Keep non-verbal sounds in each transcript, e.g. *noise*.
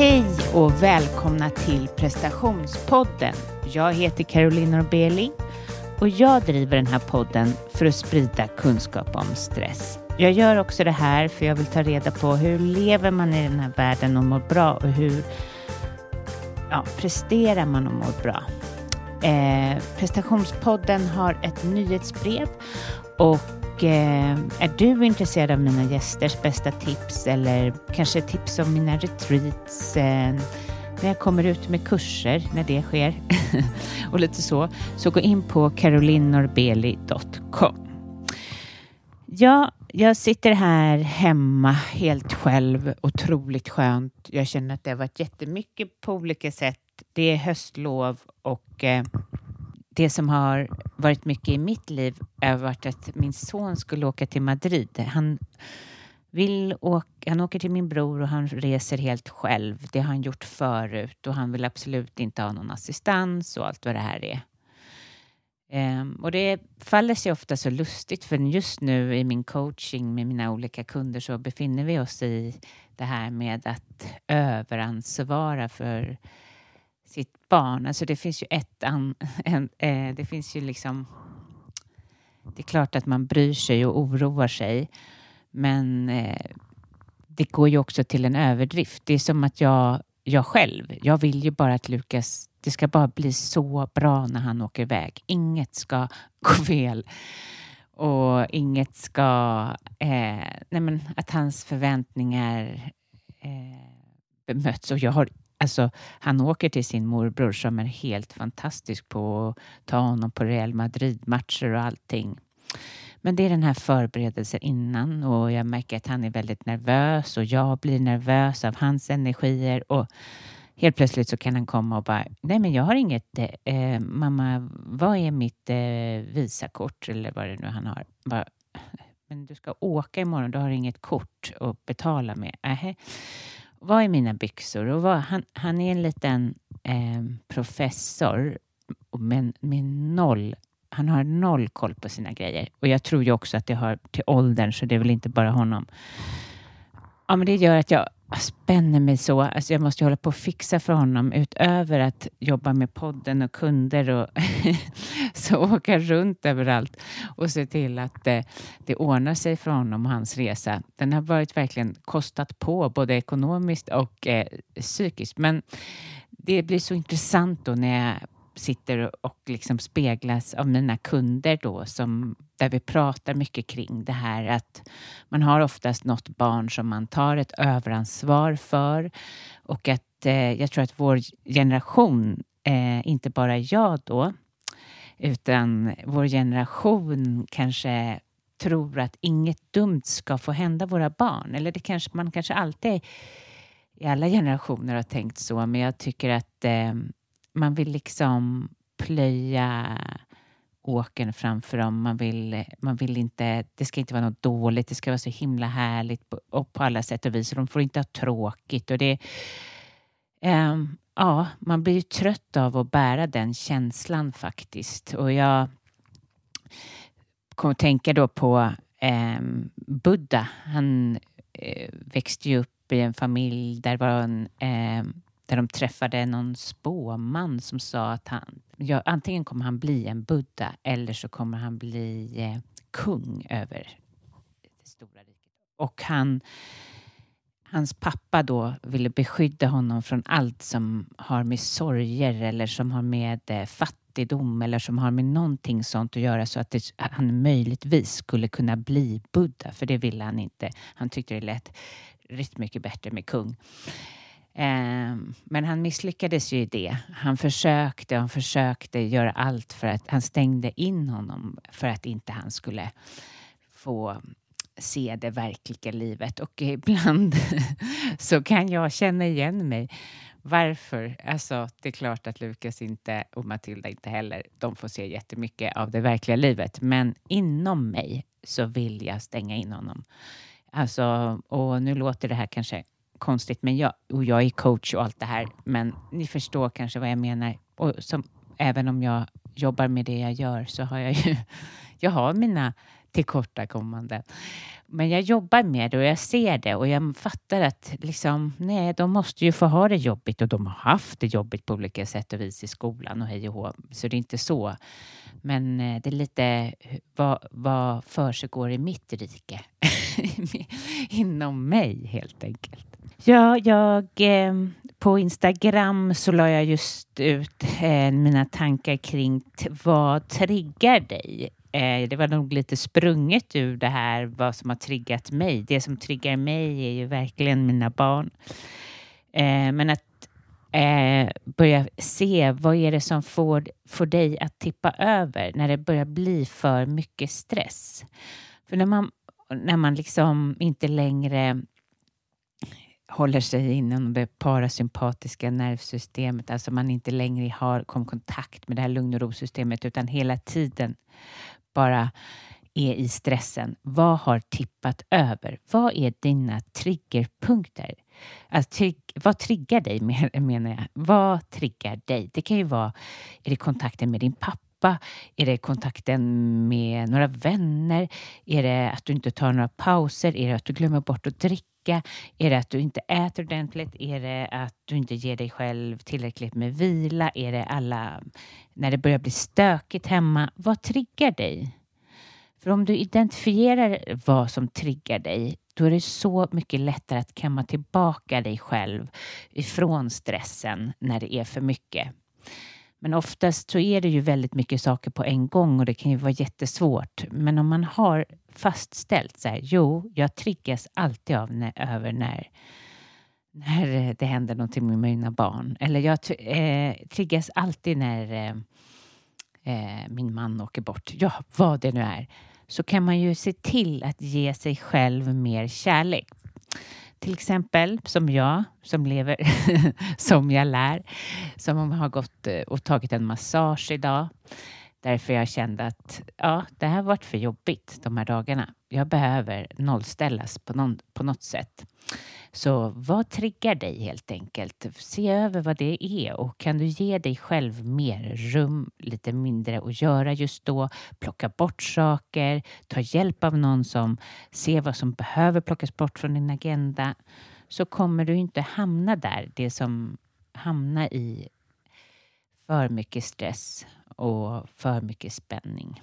Hej och välkomna till prestationspodden. Jag heter Caroline Norbeli och jag driver den här podden för att sprida kunskap om stress. Jag gör också det här för jag vill ta reda på hur lever man i den här världen och mår bra och hur ja, presterar man och mår bra. Eh, prestationspodden har ett nyhetsbrev och eh, är du intresserad av mina gästers bästa tips eller kanske tips om mina retreats eh, när jag kommer ut med kurser, när det sker *laughs* och lite så, så gå in på carolinnorbeli.com. Ja, jag sitter här hemma helt själv, otroligt skönt. Jag känner att det har varit jättemycket på olika sätt. Det är höstlov och eh, det som har varit mycket i mitt liv har varit att min son skulle åka till Madrid. Han vill åka, han åker till min bror och han reser helt själv. Det har han gjort förut och han vill absolut inte ha någon assistans och allt vad det här är. Um, och det faller sig ofta så lustigt för just nu i min coaching med mina olika kunder så befinner vi oss i det här med att överansvara för barn. Alltså det finns ju ett an, *laughs* en, eh, det finns ju liksom det är klart att man bryr sig och oroar sig men eh, det går ju också till en överdrift. Det är som att jag, jag själv, jag vill ju bara att Lukas, det ska bara bli så bra när han åker iväg. Inget ska *laughs* gå fel och inget ska, eh, nej men att hans förväntningar eh, bemöts. Och jag har, alltså, han åker till sin morbror som är helt fantastisk på att ta honom på Real Madrid-matcher och allting. Men det är den här förberedelsen innan och jag märker att han är väldigt nervös och jag blir nervös av hans energier och helt plötsligt så kan han komma och bara, nej men jag har inget, eh, mamma, vad är mitt eh, Visakort eller vad det nu han har? Bara, men du ska åka imorgon, du har inget kort att betala med. Äh, vad är mina byxor? Och vad, han, han är en liten eh, professor men med noll han har noll koll på sina grejer. Och jag tror ju också att det hör till åldern, så det är väl inte bara honom. Ja, men det gör att jag jag spänner mig så. Alltså jag måste hålla på och fixa för honom utöver att jobba med podden och kunder och *laughs* så åka runt överallt och se till att det, det ordnar sig för honom och hans resa. Den har varit verkligen kostat på både ekonomiskt och eh, psykiskt. Men det blir så intressant då när jag sitter och liksom speglas av mina kunder då som där vi pratar mycket kring det här att man har oftast något barn som man tar ett överansvar för och att eh, jag tror att vår generation, eh, inte bara jag då, utan vår generation kanske tror att inget dumt ska få hända våra barn. Eller det kanske man kanske alltid i alla generationer har tänkt så, men jag tycker att eh, man vill liksom plöja åkern framför dem. Man vill, man vill inte, det ska inte vara något dåligt, det ska vara så himla härligt på, och på alla sätt och vis. De får inte ha tråkigt. Och det, um, ja, man blir ju trött av att bära den känslan faktiskt. Och jag kommer att tänka då på um, Buddha. Han uh, växte ju upp i en familj där var en um, där de träffade någon spåman som sa att han, ja, antingen kommer han bli en Buddha eller så kommer han bli eh, kung över det stora riket. Och han, hans pappa då ville beskydda honom från allt som har med sorger eller som har med eh, fattigdom eller som har med någonting sånt att göra så att det, han möjligtvis skulle kunna bli Buddha, för det ville han inte. Han tyckte det lät rätt mycket bättre med kung. Ehm, men han misslyckades ju i det. Han försökte och försökte göra allt för att han stängde in honom för att inte han skulle få se det verkliga livet. Och ibland *laughs* så kan jag känna igen mig. Varför? Alltså, det är klart att Lukas inte och Matilda inte heller, de får se jättemycket av det verkliga livet. Men inom mig så vill jag stänga in honom. Alltså, och nu låter det här kanske konstigt, men jag, och jag är coach och allt det här, men ni förstår kanske vad jag menar. Och som, även om jag jobbar med det jag gör så har jag ju *laughs* jag har mina tillkortakommanden. Men jag jobbar med det och jag ser det och jag fattar att liksom, nej, de måste ju få ha det jobbigt och de har haft det jobbigt på olika sätt och vis i skolan och hej och hå. Så det är inte så. Men eh, det är lite vad, vad försiggår i mitt rike? *laughs* Inom mig helt enkelt. Ja, jag, eh, på Instagram så la jag just ut eh, mina tankar kring vad triggar dig? Eh, det var nog lite sprunget ur det här vad som har triggat mig. Det som triggar mig är ju verkligen mina barn. Eh, men att eh, börja se vad är det som får, får dig att tippa över när det börjar bli för mycket stress. För när man, när man liksom inte längre håller sig inom det parasympatiska nervsystemet, alltså man inte längre har kom kontakt med det här lugn och ro-systemet utan hela tiden bara är i stressen. Vad har tippat över? Vad är dina triggerpunkter? Alltså, vad triggar dig *laughs* menar jag? Vad triggar dig? Det kan ju vara, är det kontakten med din pappa? Är det kontakten med några vänner? Är det att du inte tar några pauser? Är det att du glömmer bort att dricka? Är det att du inte äter ordentligt? Är det att du inte ger dig själv tillräckligt med vila? Är det alla, när det börjar bli stökigt hemma? Vad triggar dig? För om du identifierar vad som triggar dig, då är det så mycket lättare att kamma tillbaka dig själv ifrån stressen när det är för mycket. Men oftast så är det ju väldigt mycket saker på en gång och det kan ju vara jättesvårt. Men om man har fastställt så här, jo, jag triggas alltid av när, över när, när eh, det händer någonting med mina barn. Eller jag eh, triggas alltid när eh, eh, min man åker bort. Ja, vad det nu är så kan man ju se till att ge sig själv mer kärlek. Till exempel som jag som lever *laughs* som jag lär, som har gått eh, och tagit en massage idag. Därför jag kände att ja, det här har varit för jobbigt de här dagarna. Jag behöver nollställas på, någon, på något sätt. Så vad triggar dig helt enkelt? Se över vad det är och kan du ge dig själv mer rum, lite mindre att göra just då. Plocka bort saker, ta hjälp av någon som ser vad som behöver plockas bort från din agenda så kommer du inte hamna där, det som hamnar i för mycket stress och för mycket spänning.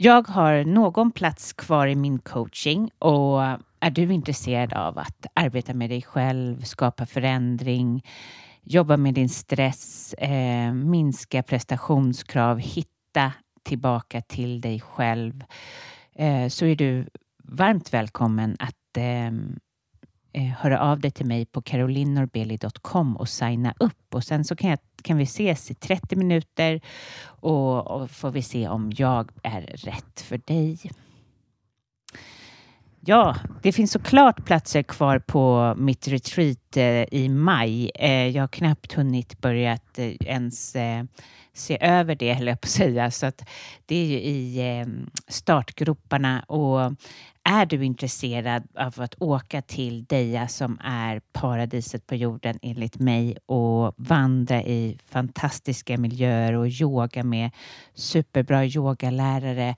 Jag har någon plats kvar i min coaching och är du intresserad av att arbeta med dig själv, skapa förändring, jobba med din stress, eh, minska prestationskrav, hitta tillbaka till dig själv, eh, så är du varmt välkommen att eh, Eh, höra av dig till mig på carolinnorbeli.com och signa upp och sen så kan, jag, kan vi ses i 30 minuter och, och får vi se om jag är rätt för dig. Ja, det finns såklart platser kvar på mitt retreat eh, i maj. Eh, jag har knappt hunnit börja eh, ens eh, se över det, höll jag på att säga. Så att det är ju i ehm, startgroparna och är du intresserad av att åka till Deja som är paradiset på jorden enligt mig och vandra i fantastiska miljöer och yoga med superbra yogalärare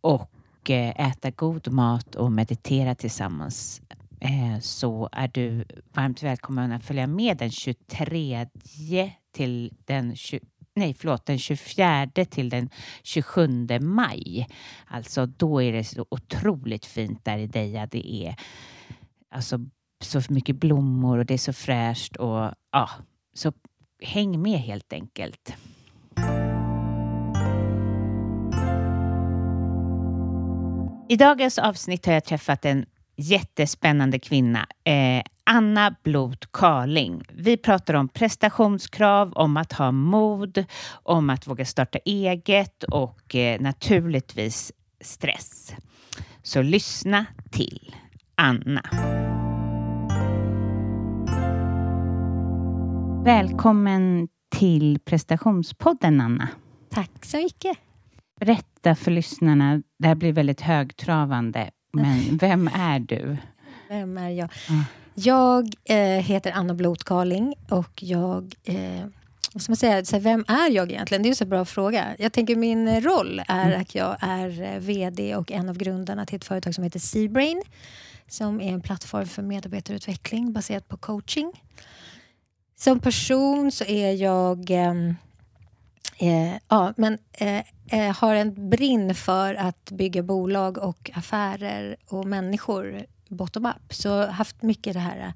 och och eh, äta god mat och meditera tillsammans eh, så är du varmt välkommen att följa med den 23 till den 20, nej, förlåt, den 24 till den 27 maj. Alltså då är det så otroligt fint där i Deja. Det är alltså så mycket blommor och det är så fräscht och ja, så häng med helt enkelt. I dagens avsnitt har jag träffat en jättespännande kvinna, eh, Anna Blot Karling. Vi pratar om prestationskrav, om att ha mod, om att våga starta eget och eh, naturligtvis stress. Så lyssna till Anna. Välkommen till prestationspodden Anna. Tack så mycket. Berätta för lyssnarna, det här blir väldigt högtravande, men *laughs* vem är du? Vem är jag? Mm. Jag eh, heter Anna Blotkarling och jag... Eh, vad ska man säga? Så här, vem är jag egentligen? Det är en bra fråga. Jag tänker min roll är mm. att jag är eh, VD och en av grundarna till ett företag som heter Seabrain som är en plattform för medarbetarutveckling baserat på coaching. Som person så är jag ehm, Eh, ja, men eh, eh, har en brinn för att bygga bolag och affärer och människor bottom-up. Så haft mycket det här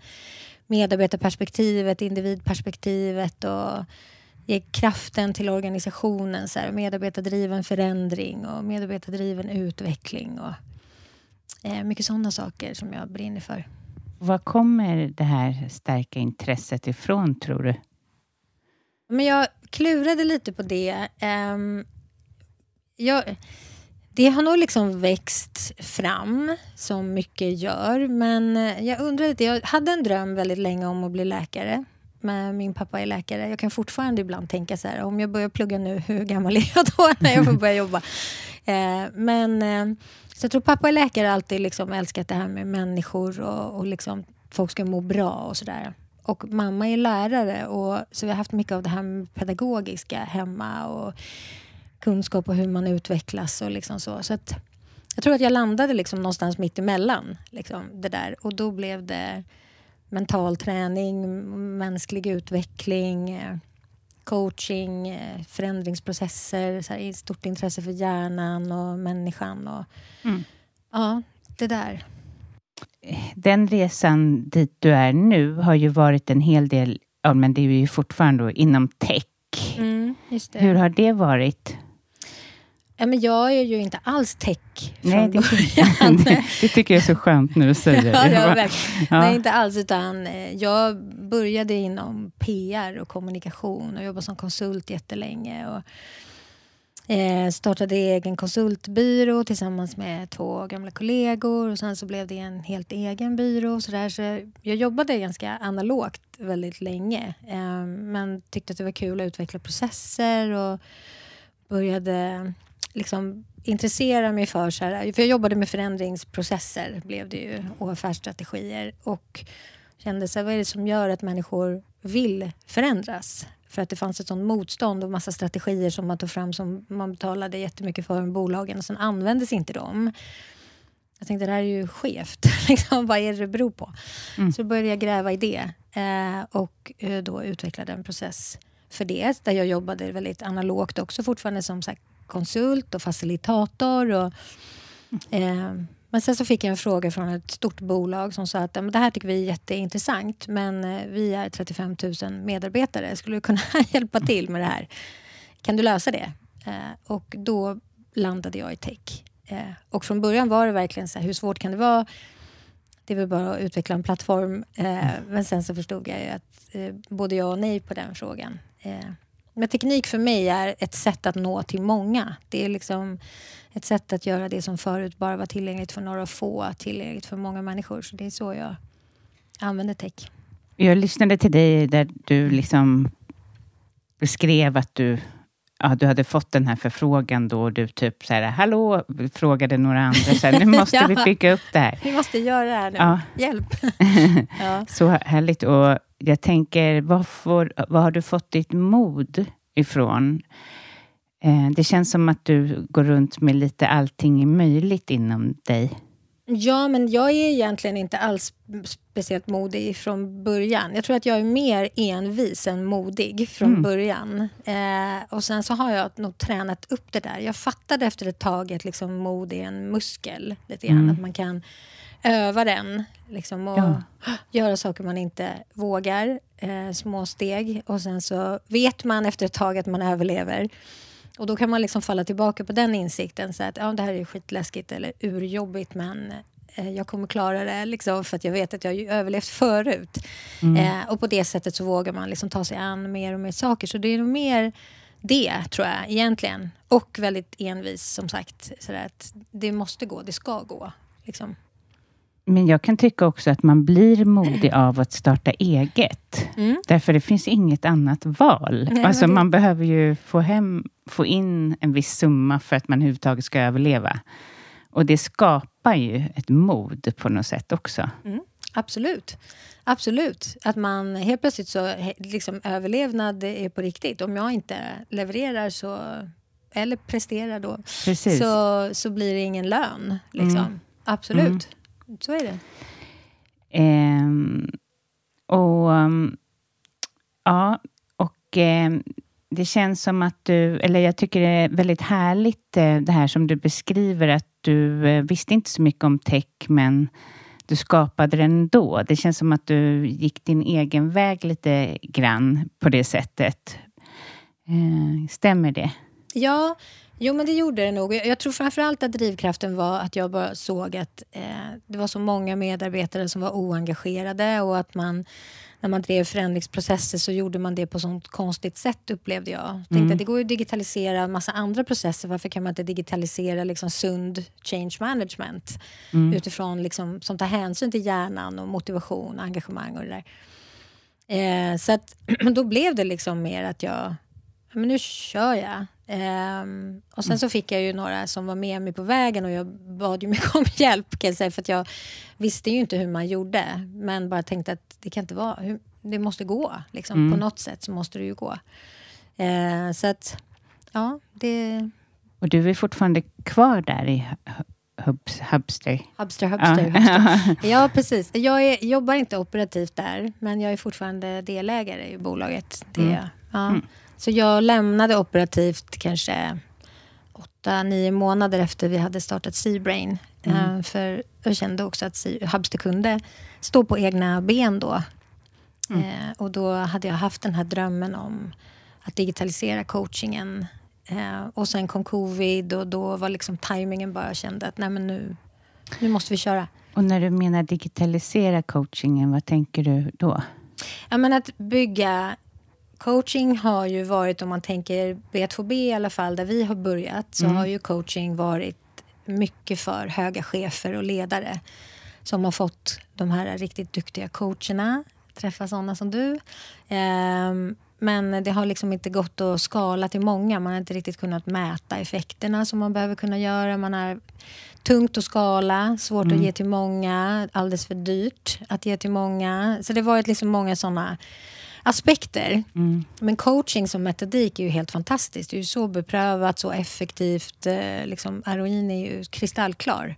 medarbetarperspektivet, individperspektivet och ge kraften till organisationen. Så här, medarbetardriven förändring och medarbetardriven utveckling. Och, eh, mycket sådana saker som jag brinner för. Var kommer det här starka intresset ifrån, tror du? Men jag klurade lite på det. Um, jag, det har nog liksom växt fram, som mycket gör. Men jag undrar lite, jag hade en dröm väldigt länge om att bli läkare. Men min pappa är läkare. Jag kan fortfarande ibland tänka så här, om jag börjar plugga nu, *laughs* hur gammal är jag då när jag får börja jobba? *laughs* Eh, men eh, så jag tror pappa är läkare alltid liksom älskat det här med människor och, och liksom folk ska må bra och sådär. Och mamma är lärare, och, så vi har haft mycket av det här pedagogiska hemma och kunskap och hur man utvecklas och liksom så. så att, jag tror att jag landade liksom någonstans mitt emellan liksom, det där. Och då blev det mental träning, mänsklig utveckling, coaching, förändringsprocesser, så här, stort intresse för hjärnan och människan. Och, mm. Ja, det där den resan dit du är nu har ju varit en hel del, ja, men det är ju fortfarande inom tech. Mm, Hur har det varit? Ja, men jag är ju inte alls tech Nej, det, det, det, tycker jag är så skönt när du *laughs* säger det. ja, ja. Nej, inte alls. Utan eh, jag började inom PR och kommunikation och jobbade som konsult jättelänge. Och Eh, startade egen konsultbyrå tillsammans med två gamla kollegor och sen så blev det en helt egen byrå. Så, där. så jag jobbade ganska analogt väldigt länge eh, men tyckte att det var kul att utveckla processer och började liksom intressera mig för... Så här, för jag jobbade med förändringsprocesser blev det ju, och affärsstrategier och kände så här, vad är det som gör att människor vill förändras? För att det fanns ett sånt motstånd och massa strategier som man tog fram som man betalade jättemycket för bolagen och sen användes inte de. Jag tänkte det här är ju skevt. *laughs* liksom, vad är det det beror på? Mm. Så började jag gräva i det eh, och eh, då utvecklade en process för det. Där jag jobbade väldigt analogt också fortfarande som så konsult och facilitator. Och, eh, men sen så fick jag en fråga från ett stort bolag som sa att det här tycker vi är jätteintressant men eh, vi är 35 000 medarbetare. Skulle du kunna *laughs* hjälpa till med det här? Kan du lösa det? Eh, och då landade jag i tech. Eh, och från början var det verkligen så här, hur svårt kan det vara? det är väl bara att utveckla en plattform. Men sen så förstod jag ju att både ja och nej på den frågan. Men teknik för mig är ett sätt att nå till många. Det är liksom ett sätt att göra det som förut bara var tillgängligt för några få, tillgängligt för många människor. Så det är så jag använder tech. Jag lyssnade till dig där du liksom beskrev att du, ja, du hade fått den här förfrågan då och du typ så här, hallå, frågade några andra, så här, nu *laughs* måste ja, vi bygga upp det här. Vi måste göra det här nu, ja. hjälp. *laughs* ja. Så härligt. Och jag tänker, var, får, har du fått ditt mod ifrån? Eh, det känns som att du går runt med lite allting möjligt inom dig. Ja, men jag är egentligen inte alls speciellt modig från början. Jag tror att jag är mer envis än modig från mm. början. Eh, och sen så har jag nog tränat upp det där. Jag fattade efter ett tag att liksom mod är en muskel. Lite grann. Mm. Att man kan öva den liksom, och ja. göra saker man inte vågar. Eh, små steg. Och sen så vet man efter ett tag att man överlever. Och då kan man liksom falla tillbaka på den insikten. Så att ja, det här är skitläskigt eller urjobbigt men eh, jag kommer klara det liksom, för att jag vet att jag har överlevt förut. Mm. Eh, och på det sättet så vågar man liksom ta sig an mer och mer saker. Så det är nog mer det, tror jag, egentligen. Och väldigt envis, som sagt. Så att det måste gå, det ska gå. Liksom. Men jag kan tycka också att man blir modig av att starta eget. Mm. Därför det finns inget annat val. Nej, alltså, det... Man behöver ju få, hem, få in en viss summa för att man överhuvudtaget ska överleva. Och det skapar ju ett mod på något sätt också. Mm. Absolut. Absolut. Att man helt plötsligt så, liksom överlevnad är på riktigt. Om jag inte levererar så, eller presterar då, så, så blir det ingen lön. Liksom. Mm. Absolut. Så är det. Um, och um, Ja, och um, det känns som att du, eller jag tycker det är väldigt härligt uh, det här som du beskriver att du uh, visste inte så mycket om tech, men du skapade den ändå. Det känns som att du gick din egen väg lite grann på det sättet. Uh, stämmer det? Ja, Jo, men det gjorde det nog. Jag tror framförallt att drivkraften var att jag bara såg att eh, det var så många medarbetare som var oengagerade och att man när man drev förändringsprocesser så gjorde man det på sånt konstigt sätt upplevde jag. Tänkte mm. att det går att digitalisera en massa andra processer. Varför kan man inte digitalisera liksom sund change management mm. utifrån liksom, som tar hänsyn till hjärnan och motivation, engagemang och det där. Eh, så att *clears throat* då blev det liksom mer att jag, men nu kör jag. Um, och sen mm. så fick jag ju några som var med mig på vägen och jag bad ju mycket om *laughs* hjälp kan jag säga, för att jag visste ju inte hur man gjorde. Men bara tänkte att det kan inte vara, det måste gå. Liksom. Mm. På något sätt så måste det ju gå. Uh, så att, ja, det... Och du är fortfarande kvar där i Hubs, Hubster? Hubster, Hubster. Ja, Hubster. *laughs* ja precis. Jag är, jobbar inte operativt där, men jag är fortfarande delägare i bolaget. Det, mm. ja. Så jag lämnade operativt kanske åtta, nio månader efter vi hade startat Seabrain. Mm. Uh, för jag kände också att Hubster kunde stå på egna ben då. Mm. Uh, och då hade jag haft den här drömmen om att digitalisera coachingen. Uh, och sen kom covid och då var liksom tajmingen bara kände att nej men nu, nu måste vi köra. Och när du menar digitalisera coachingen, vad tänker du då? Ja, men att bygga Coaching har ju varit, om man tänker B2B i alla fall, där vi har börjat, så mm. har ju coaching varit mycket för höga chefer och ledare som har fått de här riktigt duktiga coacherna, träffa sådana som du. Um, men det har liksom inte gått att skala till många. Man har inte riktigt kunnat mäta effekterna som man behöver kunna göra. Man har tungt att skala, svårt mm. att ge till många, alldeles för dyrt att ge till många. Så det har varit liksom många sådana aspekter. Mm. Men coaching som metodik är ju helt fantastiskt. Det är ju så beprövat, så effektivt. Eh, liksom, ROIn är ju kristallklar.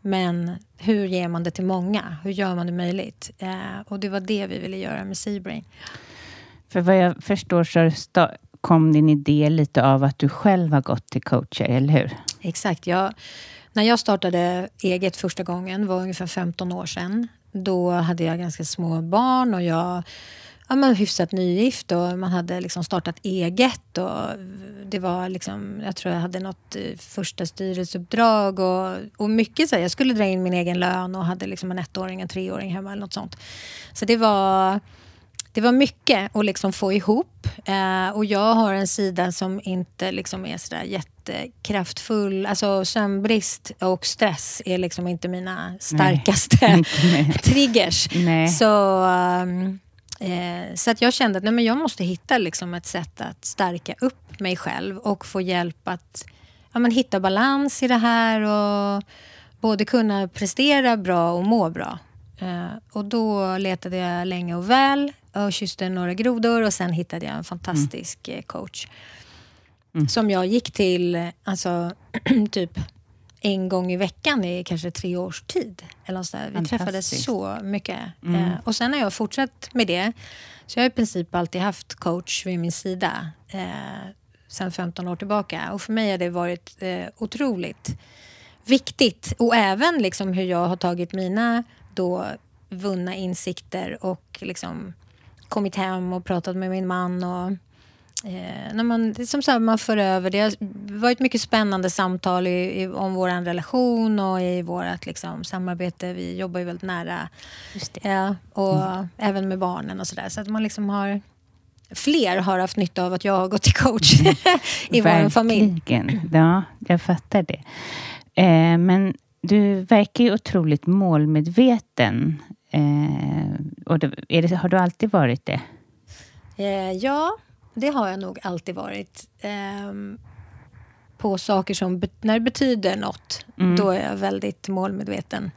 Men hur ger man det till många? Hur gör man det möjligt? Eh, och det var det vi ville göra med Seabrain. För vad jag förstår så kom din idé lite av att du själv har gått till coacher, eller hur? Exakt. Jag, när jag startade eget första gången var ungefär 15 år sedan. Då hade jag ganska små barn och jag ja, men hyfsat nygift och man hade liksom startat eget. Och det var liksom, jag tror jag hade något eh, första styrelseuppdrag och, och mycket så här, jag skulle dra in min egen lön och hade liksom en ettåring, en treåring hemma eller något sånt. Så det var, det var mycket att liksom få ihop. Eh, och jag har en sida som inte liksom är sådär jättekraftfull. Alltså sömnbrist och stress är liksom inte mina starkaste *laughs* Nej. triggers. Nej. Så, um, eh, så att jag kände att nej, men jag måste hitta liksom ett sätt att stärka upp mig själv och få hjälp att ja, men hitta balans i det här och både kunna prestera bra och må bra. Eh, och då letade jag länge och väl och kysste några grodor och sen hittade jag en fantastisk eh, coach. Som jag gick till alltså, *clears throat* typ en gång i veckan i kanske tre års tid. Eller så där. Vi träffades så mycket. Eh, och sen har jag fortsatt med det. Så jag har i princip alltid haft coach vid min sida. Eh, sen 15 år tillbaka. Och för mig har det varit eh, otroligt viktigt. Och även liksom hur jag har tagit mina då vunna insikter och liksom kommit hem och pratat med min man. Och, eh, när man, det är som så här, man för över. Det har varit mycket spännande samtal i, i, om vår relation och i vårt liksom, samarbete. Vi jobbar ju väldigt nära. Ja, och även med barnen och sådär. Så att man liksom har... Fler har haft nytta av att jag har gått till coach *laughs* i vår familj. Ja, jag fattar det. Eh, men du verkar ju otroligt målmedveten. Eh, och det, är det, har du alltid varit det? Eh, ja, det har jag nog alltid varit. Ehm, på saker som, när det betyder något, då är jag väldigt målmedveten.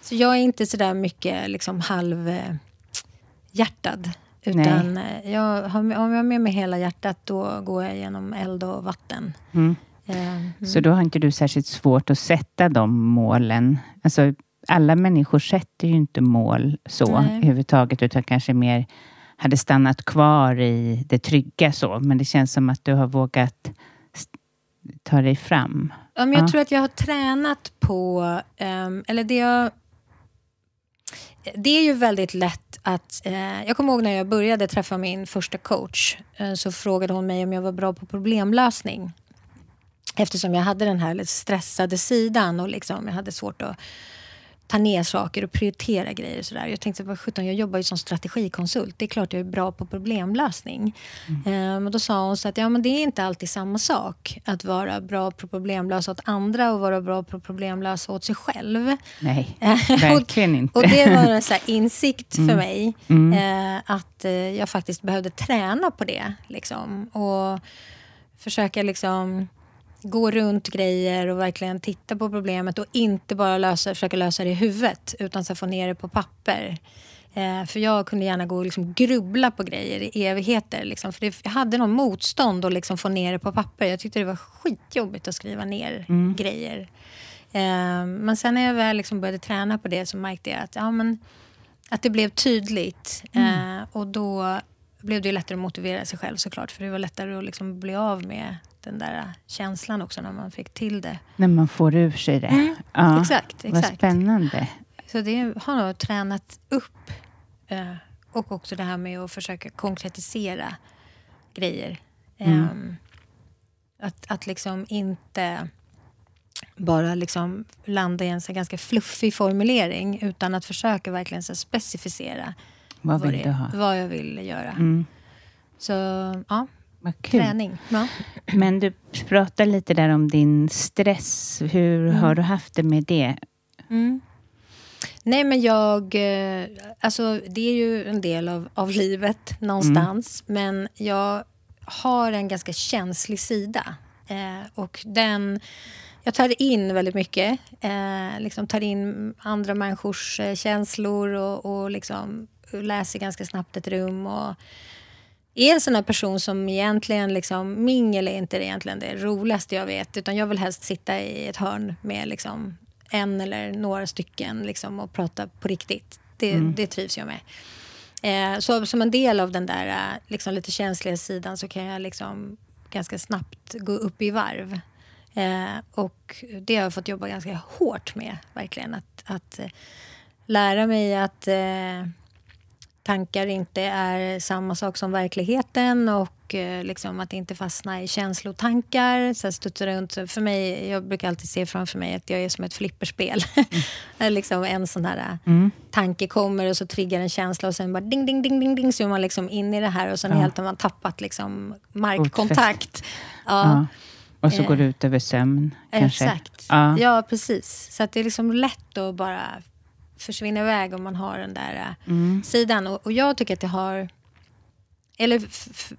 Så jag är inte sådär mycket liksom halvhjärtad. Utan eh, jag, om jag har med mig hela hjärtat, då går jag genom eld och vatten. Mm. Ehm, Så då har inte du särskilt svårt att sätta de målen. Alltså, alla människor sätter ju inte mål så Nej. överhuvudtaget, utan kanske mer hade stannat kvar i det trygga så. Men det känns som att du har vågat ta dig fram. Ja, men jag Ja. tror att jag har tränat på, ehm, eller det jag... Det är ju väldigt lätt att... Eh, jag kommer ihåg när jag började träffa min första coach. Eh, så frågade hon mig om jag var bra på problemlösning. Eftersom jag hade den här lite stressade sidan och liksom, jag hade svårt att ta ner saker och prioritera grejer. Och sådär. Jag tänkte, vad sjutton, jag jobbar ju som strategikonsult. Det är klart jag är bra på problemlösning. Ehm, och då sa hon så att ja, men det är inte alltid samma sak att vara bra på problemlösa åt andra och vara bra på problemlösa åt sig själv. Nej, *laughs* Och- verkligen inte. Och det var en så insikt för mig. Eh, att eh, jag faktiskt behövde träna på det. Liksom, och försöka liksom gå runt grejer och verkligen titta på problemet och inte bara lösa, försöka lösa det i huvudet utan så få ner det på papper. Eh, för jag kunde gärna gå och liksom grubbla på grejer i evigheter. Liksom, för det, jag hade någon motstånd att liksom få ner det på papper. Jag tyckte det var skitjobbigt att skriva ner grejer. Eh, men sen när jag väl liksom började träna på det så märkte jag att, ja, men, att det blev tydligt. Eh, och då blev det lättare att motivera sig själv såklart. För det var lättare att liksom bli av med den där känslan också när man fick till det. När man får ur sig det. ja, Mm. exakt, Vad exakt. spännande. Så det har nog tränat upp. Eh, och också det här med att försöka konkretisera grejer. Ehm, att, att liksom inte bara liksom landa i en så ganska fluffig formulering utan att försöka verkligen så specificera Vad vill det, du ha? vad jag vill göra. Mm. Så ja, Vad kul. träning. Ja. Men du pratade lite där om din stress. Hur har du haft det med det? Mm. Nej, men jag... eh, Alltså, det är ju en del av, av livet någonstans. Men jag har en ganska känslig sida. Eh, och den... Jag tar in väldigt mycket. Eh, liksom tar in andra människors eh, känslor och, och liksom läser ganska snabbt ett rum. Och är en sån här person som egentligen, liksom, mingel är inte egentligen det roligaste jag vet. Utan jag vill helst sitta i ett hörn med liksom, en eller några stycken liksom, och prata på riktigt. Det, det trivs jag med. Eh, så som en del av den där eh, liksom, lite känsliga sidan så kan jag liksom, ganska snabbt gå upp i varv. Eh, och det har jag fått jobba ganska hårt med, verkligen. Att, att eh, lära mig att eh, tankar inte är samma sak som verkligheten och eh, liksom att inte fastna i känslotankar. Så studsa runt. För mig, jag brukar alltid se framför mig att jag är som ett flipperspel. *laughs* Mm. liksom en sån här mm. tanke kommer och så triggar en känsla och sen bara ding, ding, ding, ding, ding så är man liksom in i det här och sen ja. helt har man tappat liksom markkontakt. Ja. ja. Och så går det ut över sömn, kanske? Exakt. Ja, ja precis. Så det är liksom lätt att bara försvinna iväg om man har den där mm. sidan. Och, och, jag tycker att det har... Eller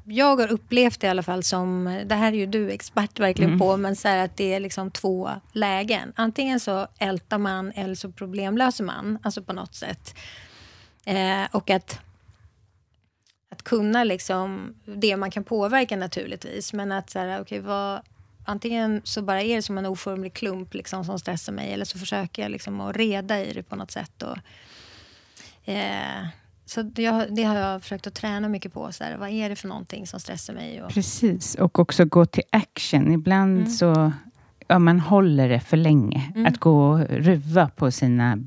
jag har upplevt det i alla fall som, det här är ju du expert verkligen mm. på, men så att det är liksom två lägen. Antingen så ältar man eller så problemlöser man, alltså på något sätt. Eh, och att, att kunna liksom, det man kan påverka naturligtvis, men att så här, okay, vad, antingen så bara är det som en oformlig klump liksom, som stressar mig eller så försöker jag liksom att reda i det på något sätt. Och, eh, så det, det, har jag försökt att träna mycket på. Så här, vad är det för någonting som stressar mig? Och... Precis, och också gå till action. Ibland mm. så ja, man håller det för länge. Mm. Att gå och ruva på sina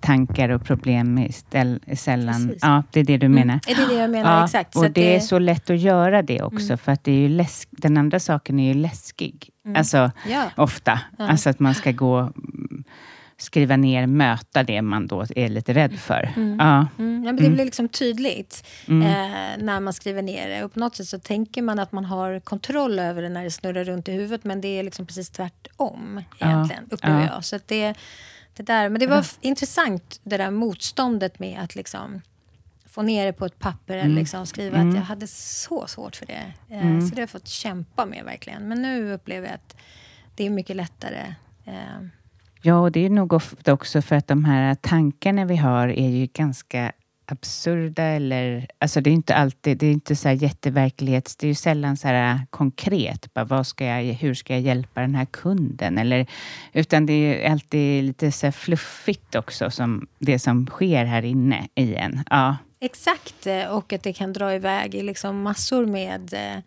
tankar och problem är sällan... Ja, det är det du mm. menar. Mm. Är det det jag menar? Ja, Exakt. Och det, det, är så lätt att göra det också, mm. för att det är ju läsk... den andra saken är ju läskig. Mm. Alltså, ja. ofta. Ja. Alltså att man ska gå skriva ner, möta det man då är lite rädd för. Mm. Ja. Mm. ja. men det blir liksom tydligt mm. eh, när man skriver ner det. Och på något sätt så tänker man att man har kontroll över det när det snurrar runt i huvudet, men det är liksom precis tvärtom egentligen, ja. upplever jag. Så det, det där. Men det var mm. intressant, det där motståndet med att liksom få ner det på ett papper eller mm. liksom skriva mm. att jag hade så svårt för det. Eh, mm. Så det har jag fått kämpa med verkligen. Men nu upplever jag att det är mycket lättare. Eh. Ja, och det är nog ofta också för att de här tankarna vi har är ju ganska absurda eller... Alltså det är inte alltid, det är inte så här jätteverklighets... Det är ju sällan så här konkret. Bara, vad ska jag, hur ska jag hjälpa den här kunden? Eller, utan det är alltid lite så här fluffigt också, som det som sker här inne i en. Ja. Exakt, eh, och att det kan dra iväg i liksom massor med eh,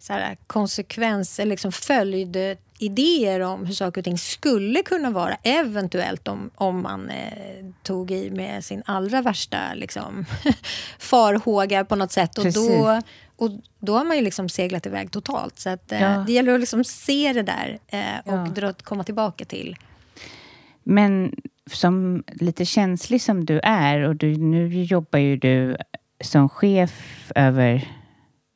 så här, konsekvenser, liksom följd idéer om hur saker och ting skulle kunna vara eventuellt om, om man eh, tog i med sin allra värsta liksom, *laughs* farhåga på något sätt. Och då, och då har man ju liksom seglat iväg totalt. Så att, eh, ja. det gäller att liksom se det där eh, och ja. dra, komma tillbaka till. Men som lite känslig som du är och du, nu jobbar ju du som chef över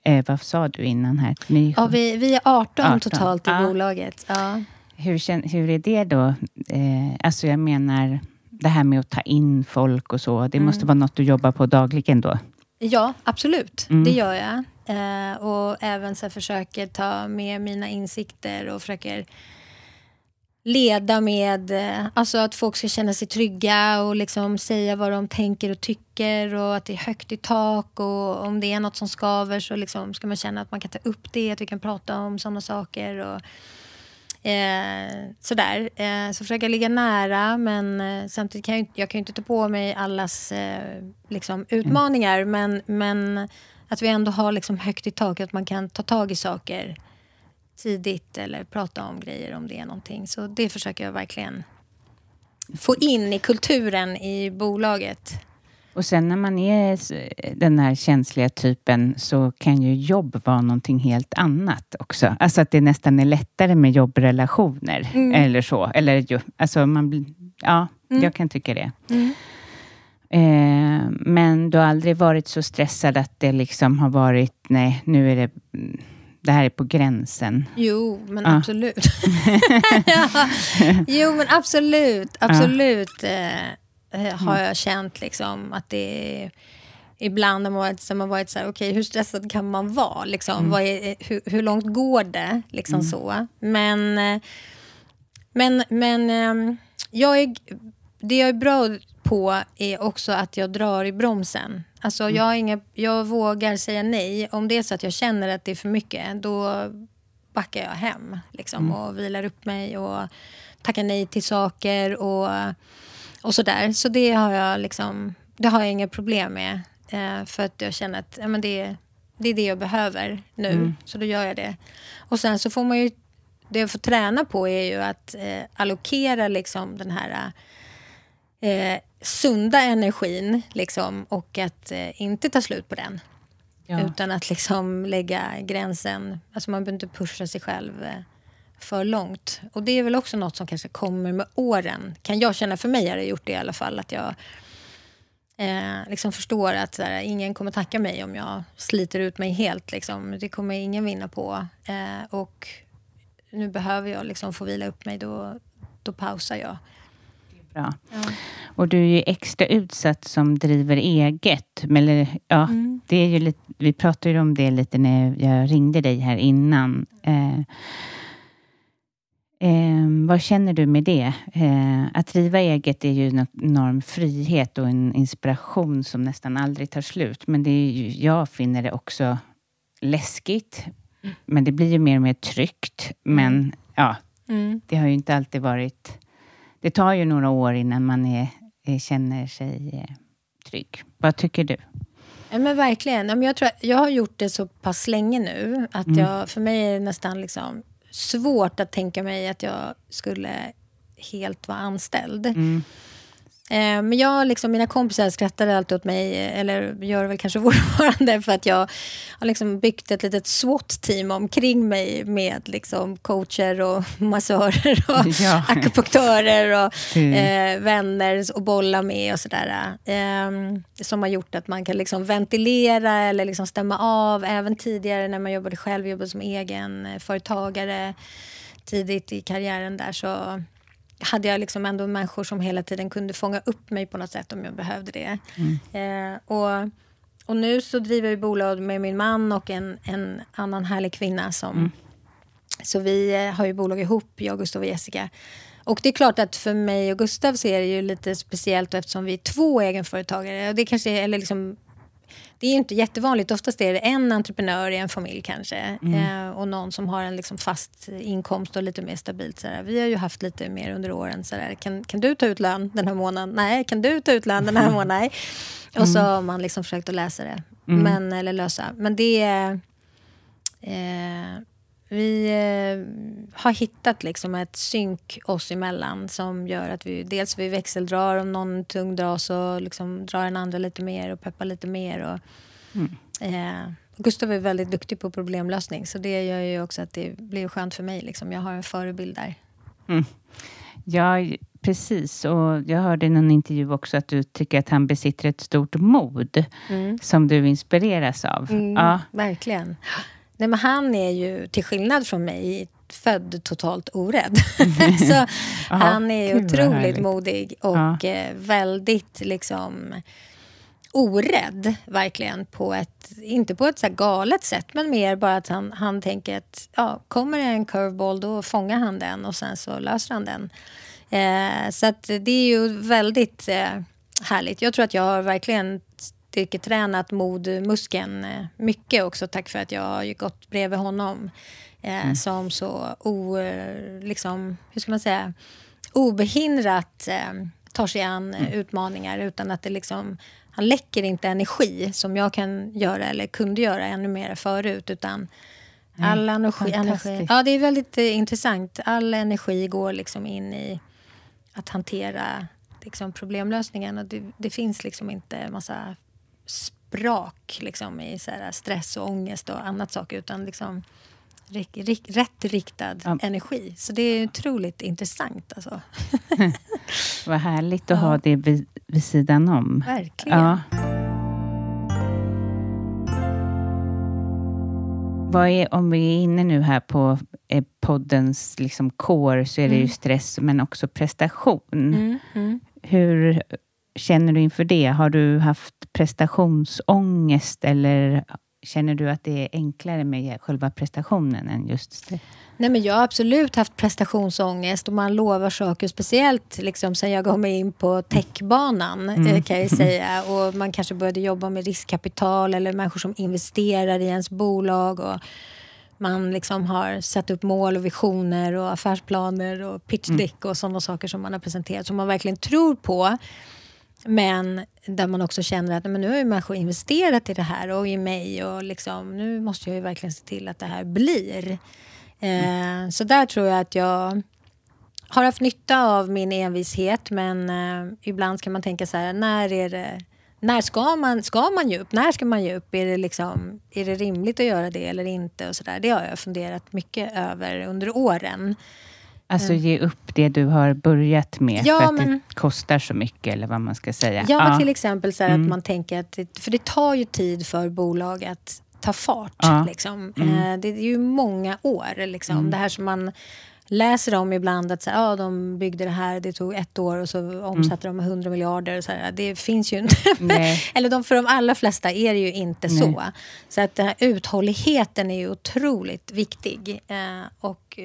Eh, vad sa du innan här? Ni, ja, vi, vi är 18, 18. totalt i ja. bolaget. Ja. Hur, hur är det då? Eh, alltså jag menar, det här med att ta in folk och så. Det mm. måste vara något du jobbar på dagligen då? Ja, absolut. Mm. Det gör jag. Eh, och även så försöker ta med mina insikter och försöker leda med eh, alltså att folk ska känna sig trygga och liksom säga vad de tänker och tycker och att det är högt i tak och om det är något som skaver så liksom ska man känna att man kan ta upp det, att vi kan prata om sådana saker. Och, eh, sådär. Eh, så försöka ligga nära men eh, samtidigt kan jag, jag kan ju inte ta på mig allas eh, liksom, utmaningar mm. men, men att vi ändå har liksom högt i tak, att man kan ta tag i saker tidigt eller prata om grejer om det är någonting. Så det försöker jag verkligen få in i kulturen i bolaget. Och sen när man är den här känsliga typen så kan ju jobb vara någonting helt annat också. Alltså att det nästan är lättare med jobbrelationer mm. eller så. Eller ju, alltså man, ja, mm. jag kan tycka det. Mm. Eh, men du har aldrig varit så stressad att det liksom har varit, nej, nu är det det här är på gränsen. Jo, men ja. absolut. *laughs* ja. Jo, men absolut. Absolut ja. eh, har jag känt liksom att det är... Ibland har man varit, så man varit så här, okej, okay, hur stressad kan man vara? Liksom? Mm. Är, hur, hur, långt går det? Liksom mm. så. Men, eh, men, men ehm, jag är, det jag är bra på är också att jag drar i bromsen. Alltså mm. jag, inga, jag vågar säga nej. Om det är så att jag känner att det är för mycket, då backar jag hem liksom, mm. och vilar upp mig och tackar nej till saker och, och sådär. Så det har jag liksom, det har jag inga problem med. Eh, för att jag känner att ja, men det, det är det jag behöver nu, mm. så då gör jag det. Och sen så får man ju, det jag får träna på är ju att eh, allokera liksom den här eh, sunda energin liksom, och att eh, inte ta slut på den. Ja. Utan att liksom lägga gränsen, alltså man behöver inte pusha sig själv eh, för långt. Och det är väl också något som kanske kommer med åren. Kan jag känna, för mig har det gjort det i alla fall, att jag eh, liksom förstår att här, ingen kommer tacka mig om jag sliter ut mig helt. Liksom. Det kommer ingen vinna på. Eh, och nu behöver jag liksom få vila upp mig, då, då pausar jag. Bra. Och du är ju extra utsatt som driver eget. Men, eller, ja, Mm. det är ju lite, vi pratade ju om det lite när jag ringde dig här innan. Eh, eh, vad känner du med det? Eh, att driva eget är ju en enorm frihet och en inspiration som nästan aldrig tar slut. Men det är ju, jag finner det också läskigt. Men det blir ju mer och mer tryggt. Men ja, Mm. det har ju inte alltid varit... Det tar ju några år innan man är, är, känner sig eh, trygg. Vad tycker du? Men verkligen. Jag, tror, jag har gjort det så pass länge nu att Mm. jag, för mig är det nästan liksom svårt att tänka mig att jag skulle helt vara anställd. Mm. Eh, men jag, liksom, mina kompisar skrattade alltid åt mig, eller gör väl kanske *laughs* fortfarande, för att jag har liksom byggt ett litet SWAT-team omkring mig med liksom, coacher och *laughs* massörer och *laughs* Ja. akupunktörer och Mm. eh, vänner och bolla med och sådär. Eh, som har gjort att man kan liksom ventilera eller liksom stämma av. Även tidigare när man jobbade själv, jobbade som egen eh, företagare tidigt i karriären där så hade jag liksom ändå människor som hela tiden kunde fånga upp mig på något sätt om jag behövde det. Eh, och, och nu så driver vi bolag med min man och en, en annan härlig kvinna som så vi eh, har ju bolag ihop, jag, Gustav och Jessica. Och det är klart att för mig och Gustav så är det ju lite speciellt eftersom vi är två egenföretagare. Det kanske är, eller liksom, det är ju inte jättevanligt. Oftast är det en entreprenör i en familj kanske. Eh, och någon som har en liksom fast inkomst och lite mer stabilt. Sådär. Vi har ju haft lite mer under åren. Sådär. Kan, kan du ta ut lön den här månaden? Nej. Kan du ta ut lön den här månaden? Nej. Och så har man liksom försökt att läsa det. Men, eller lösa. Men det. Eh, vi eh, har hittat liksom ett synk oss emellan som gör att vi dels vi växeldrar om någon tung drar så liksom drar den andra lite mer och peppar lite mer. Och, eh, Gustav är väldigt duktig på problemlösning så det gör ju också att det blir skönt för mig. Liksom. Jag har en förebild där. Ja, precis. Och jag hörde i någon intervju också att du tycker att han besitter ett stort mod som du inspireras av. Ja, Verkligen. Nej, men han är ju, till skillnad från mig, född totalt orädd. *laughs* så han är gud otroligt modig och Ja. eh, väldigt liksom orädd, verkligen. på ett, Inte på ett så galet sätt, men mer bara att han, han tänker att ja, kommer det en curveball, då fångar han den och sen så löser han den. Eh, så att det är ju väldigt eh, härligt. Jag tror att jag har verkligen styrketränat modmuskeln eh, mycket också tack för att jag har gått bredvid honom. Eh, Som så o, eh, liksom, hur ska man säga, obehindrat eh, tar sig an eh, utmaningar utan att det liksom han läcker inte energi som jag kan göra eller kunde göra ännu mer förut utan all energi, energi. Ja, det är väldigt eh, intressant. All energi går liksom in i att hantera liksom, problemlösningen. Och det, det finns liksom inte massa sprak liksom, i så här, stress och ångest och annat saker utan liksom rik, rik, rätt riktad Ja. energi. Så det är otroligt intressant. Alltså. *laughs* vad härligt att ha det vid, vid sidan om. Verkligen. Ja. Vad är, om vi är inne nu här på eh, poddens liksom core så är det ju stress men också prestation. Mm, mm. Hur känner du inför det? Har du haft prestationsångest eller känner du att det är enklare med själva prestationen än just stress? Nej, men jag har absolut haft prestationsångest och man lovar saker, speciellt liksom sen jag gav mig in på techbanan eh, kan jag säga. *laughs* Och man kanske började jobba med riskkapital eller människor som investerar i ens bolag. Och man liksom har satt upp mål och visioner och affärsplaner och pitchdeck och sådana saker som man har presenterat som man verkligen tror på. Men där man också känner att men nu har ju människor investerat i det här och i mig och liksom, nu måste jag ju verkligen se till att det här blir. Eh, så där tror jag att jag har haft nytta av min envishet men eh, ibland ska man tänka så här, när är det när ska man, ska man ge upp? När ska man ge upp? Är det, liksom, är det rimligt att göra det eller inte? Och så där. Det har jag funderat mycket över under åren. Alltså ge upp det du har börjat med Ja, för att men- det kostar så mycket, eller vad man ska säga. Ja, men till exempel så Mm. att man tänker att... Det, för det tar ju tid för bolag att ta fart. Ja. Liksom. Mm. Eh, Det är ju många år. Liksom. Det här som man läser om ibland, att så här, ja, de byggde det här, det tog ett år och så omsatte de med 100 miljarder. Så här, det finns ju inte. *laughs* Eller de, för de allra flesta är det ju inte Nej. så. Så att den här uthålligheten är ju otroligt viktig. Eh, och...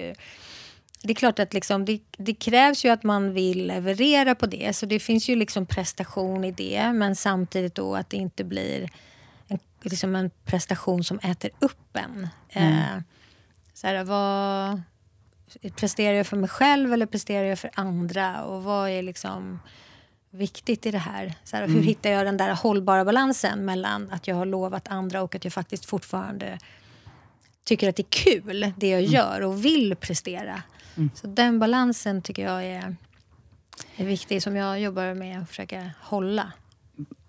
det är klart att liksom, det, det krävs ju att man vill leverera på det. Så det finns ju liksom prestation i det. Men samtidigt då att det inte blir en, liksom en prestation som äter upp en. Eh, så här, vad, presterar jag för mig själv eller presterar jag för andra? Och vad är liksom viktigt i det här? Så här Hur hittar jag den där hållbara balansen mellan att jag har lovat andra och att jag faktiskt fortfarande tycker att det är kul, det jag gör och vill prestera. Så den balansen tycker jag är, är viktig, som jag jobbar med att försöka hålla.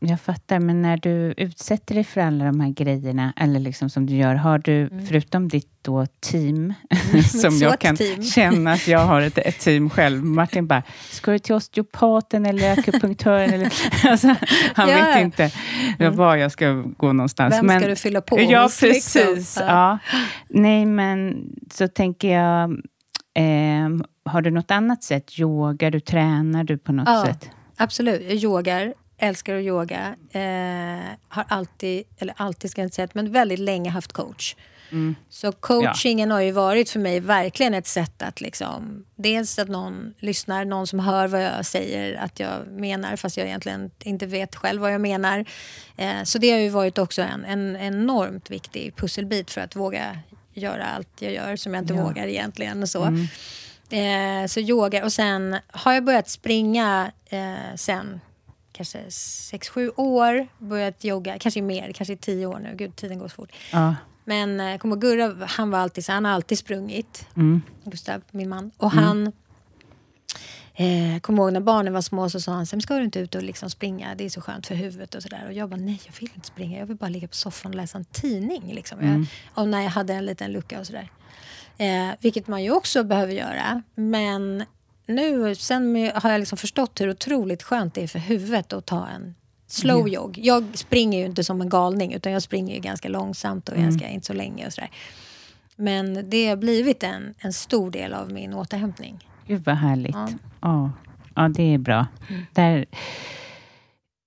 Jag fattar, men när du utsätter dig för alla de här grejerna, eller liksom som du gör, har du, förutom ditt då team, *laughs* som så jag kan team. känna att jag har ett, ett team själv. Martin bara, ska du till osteopaten eller akupunktören? eller, *laughs* alltså, han Ja. vet inte var jag ska gå någonstans. Vem ska du fylla på Ja, liksom? precis. Ja. Ja. Nej, men så tänker jag, ehm, har du något annat sätt? Yogar du? Tränar du på något Ja, sätt? absolut. Jag yogar, älskar att yoga. Eh, har alltid, eller alltid ska jag inte säga, men väldigt länge haft coach. Så coachingen har ju varit för mig verkligen ett sätt att liksom, dels att någon lyssnar, någon som hör vad jag säger att jag menar, fast jag egentligen inte vet själv vad jag menar. Eh, så det har ju varit också en, en enormt viktig pusselbit för att våga göra allt jag gör som jag inte vågar egentligen. Och så. Eh, så yoga och sen har jag börjat springa eh, sen kanske 6-7 år. Börjat jogga, kanske mer, kanske 10 år nu. Gud, tiden går så fort. Ja. Men eh, kommer ihåg, Gurra, han var alltid så, han har alltid sprungit. Mm. Gustav, min man. Och han... Eh, kommer ihåg när barnen var små så sa han, sen ska du inte ut och liksom springa, det är så skönt för huvudet och sådär. Och jag bara, nej jag vill inte springa, jag vill bara ligga på soffan och läsa en tidning. Liksom. Jag, och när jag hade en liten lucka och sådär. Eh, vilket man ju också behöver göra. Men nu sen har jag liksom förstått hur otroligt skönt det är för huvudet att ta en slow jogg. Jag springer ju inte som en galning utan jag springer ju ganska långsamt och ganska inte så länge och sådär. Men det har blivit en, en stor del av min återhämtning. Gud vad härligt. Ja. Ja, ja det är bra. Där,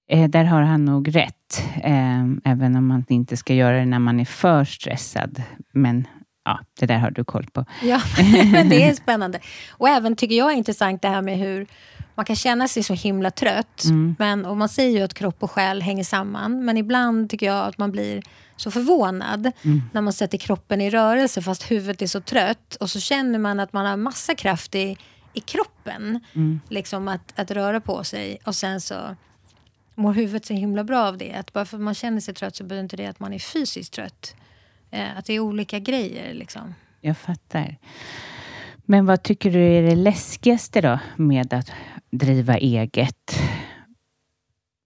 eh, där har han nog rätt. Eh, även om man inte ska göra det när man är för stressad. Men ja, det där har du koll på. Ja, men *laughs* det är spännande. Och även tycker jag är intressant det här med hur man kan känna sig så himla trött. Men, och man säger ju att kropp och själ hänger samman. Men ibland tycker jag att man blir så förvånad när man sätter kroppen i rörelse fast huvudet är så trött. Och så känner man att man har massa kraft i, i kroppen. Liksom att, att röra på sig. Och sen så mår huvudet så himla bra av det. Att bara för att man känner sig trött så betyder inte det att man är fysiskt trött. Eh, att det är olika grejer liksom. Jag fattar. Men vad tycker du är det läskigaste då med att driva eget?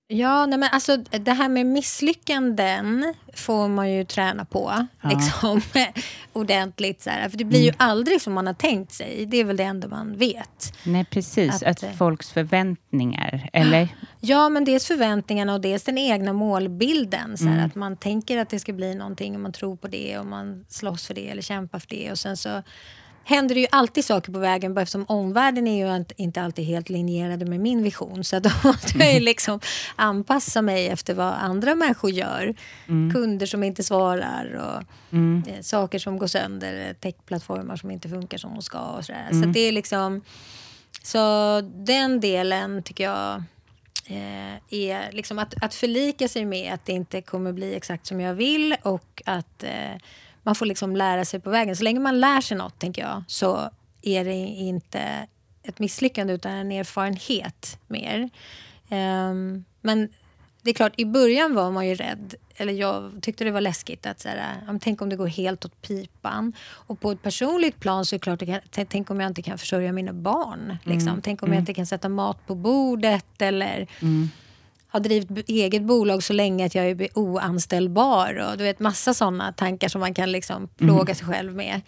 Ja, nej men alltså det här med misslyckanden får man ju träna på. Liksom, *laughs* ordentligt. Så här. För det blir ju aldrig som man har tänkt sig. Det är väl det enda man vet. Nej, precis. Att, Att, eh, folks förväntningar, eller? Ja, men dels förväntningarna och dels den egna målbilden. Så här, Att man tänker att det ska bli någonting och man tror på det och man slåss för det eller kämpar för det. Och sen så händer det ju alltid saker på vägen bara eftersom omvärlden är ju inte- alltid helt linjerade med min vision. Så då *laughs* måste jag ju liksom anpassa mig efter vad andra människor gör. Kunder som inte svarar och eh, saker som går sönder, techplattformar som inte funkar som de ska och sådär. Så att det är liksom... Så den delen tycker jag eh, är liksom att, att förlika sig med att det inte kommer bli exakt som jag vill och att eh, man får liksom lära sig på vägen. Så länge man lär sig något, tänker jag, så är det inte ett misslyckande utan en erfarenhet mer. Ehm, men det är klart, i början var man ju rädd. Eller jag tyckte det var läskigt att så här, tänk om det går helt åt pipan. Och på ett personligt plan så är det klart, tänk om jag inte kan försörja mina barn. Liksom. Mm. Tänk om jag mm. inte kan sätta mat på bordet eller mm. Har drivit eget bolag så länge att jag är oanställbar. Och du vet massa sådana tankar som man kan liksom plåga mm. sig själv med.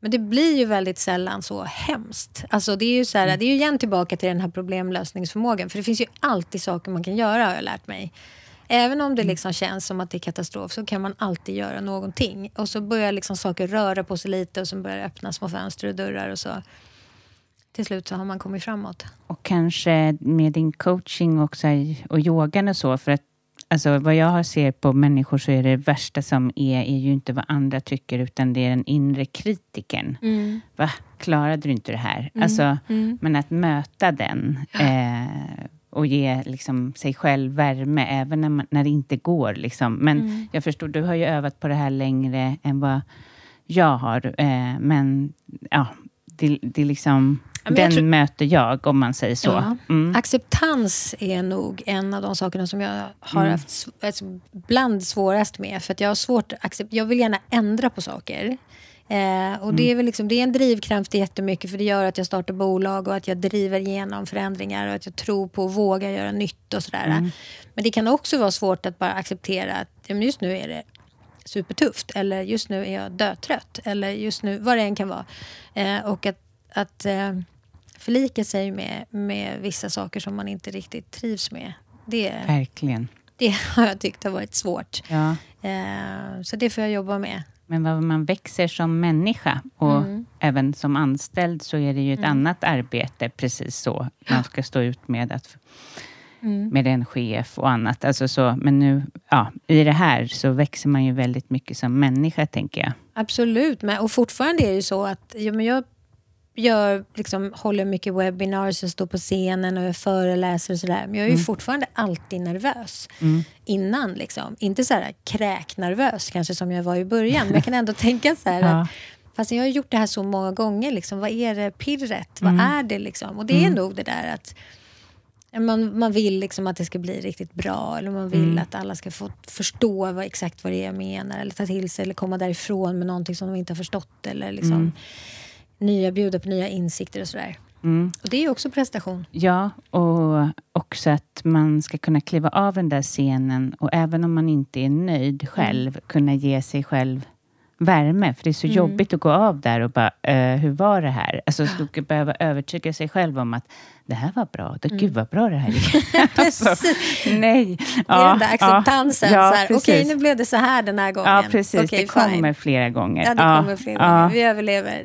Men det blir ju väldigt sällan så hemskt. Alltså det är ju så här, det är ju igen tillbaka till den här problemlösningsförmågan. För det finns ju alltid saker man kan göra har jag lärt mig. Även om det mm. liksom känns som att det är katastrof så kan man alltid göra någonting. Och så börjar liksom saker röra på sig lite och så börjar det öppna små fönster och dörrar och så till slut så har man kommit framåt. Och kanske med din coaching också och yogan och så, för att Alltså vad jag ser på människor så är det värsta som är, är ju inte vad andra tycker utan det är den inre kritiken. Mm. Va, klarade du inte det här? Mm. Alltså, mm. Men att möta den eh, och ge liksom, sig själv värme även när, man, när det inte går. Liksom. Men mm. jag förstår, du har ju övat på det här längre än vad jag har. Eh, men ja, det, det är liksom den tror... möter jag, om man säger så. Ja. Mm. Acceptans är nog en av de sakerna som jag har mm. haft alltså, bland svårast med. För att jag har svårt accept... Jag vill gärna ändra på saker. Eh, och mm. det, är väl liksom, det är en drivkraft jättemycket för det gör att jag startar bolag och att jag driver igenom förändringar och att jag tror på att våga göra nytt och sådär. Mm. Men det kan också vara svårt att bara acceptera att ja, just nu är det supertufft eller just nu är jag dötrött eller just nu, vad det än kan vara. Eh, och att, att eh, förlika sig med, med vissa saker som man inte riktigt trivs med. Det, Verkligen. Det har jag tyckt har varit svårt. Ja. Eh, så det får jag jobba med. Men vad man växer som människa och mm. även som anställd så är det ju ett mm. annat arbete precis så. Man ska stå ut med att mm. med en chef och annat. Alltså så, men nu, ja, i det här så växer man ju väldigt mycket som människa, tänker jag. Absolut, men, och fortfarande är det ju så att ja, men jag gör, liksom, håller mycket webinars och står på scenen och jag föreläser och sådär. Men jag är ju mm. fortfarande alltid nervös mm. innan. Liksom. Inte så här kräknervös kanske som jag var i början. Men jag kan ändå *laughs* tänka så här ja. att Fast jag har gjort det här så många gånger. Liksom, vad är det pirret? Mm. Vad är det? Liksom? Och det är mm. nog det där att man, man vill liksom att det ska bli riktigt bra. Eller man vill mm. att alla ska få förstå vad, exakt vad det är jag menar. Eller ta till sig eller komma därifrån med någonting som de inte har förstått. Eller liksom, mm nya, bjuda på nya insikter och sådär. Mm. Och det är ju också prestation. Ja, och också att man ska kunna kliva av den där scenen och även om man inte är nöjd själv, mm. kunna ge sig själv värme. För det är så mm. jobbigt att gå av där och bara, uh, hur var det här? Alltså, ska behöva övertyga sig själv om att det här var bra. Det, mm. Gud vad bra det här gick. *laughs* alltså, nej. Ja, det är den där acceptansen. Ja, Okej, okay, nu blev det så här den här gången. Ja, precis. Okay, det fine. kommer flera gånger. Ja, det ja, kommer flera ja. gånger. Vi överlever.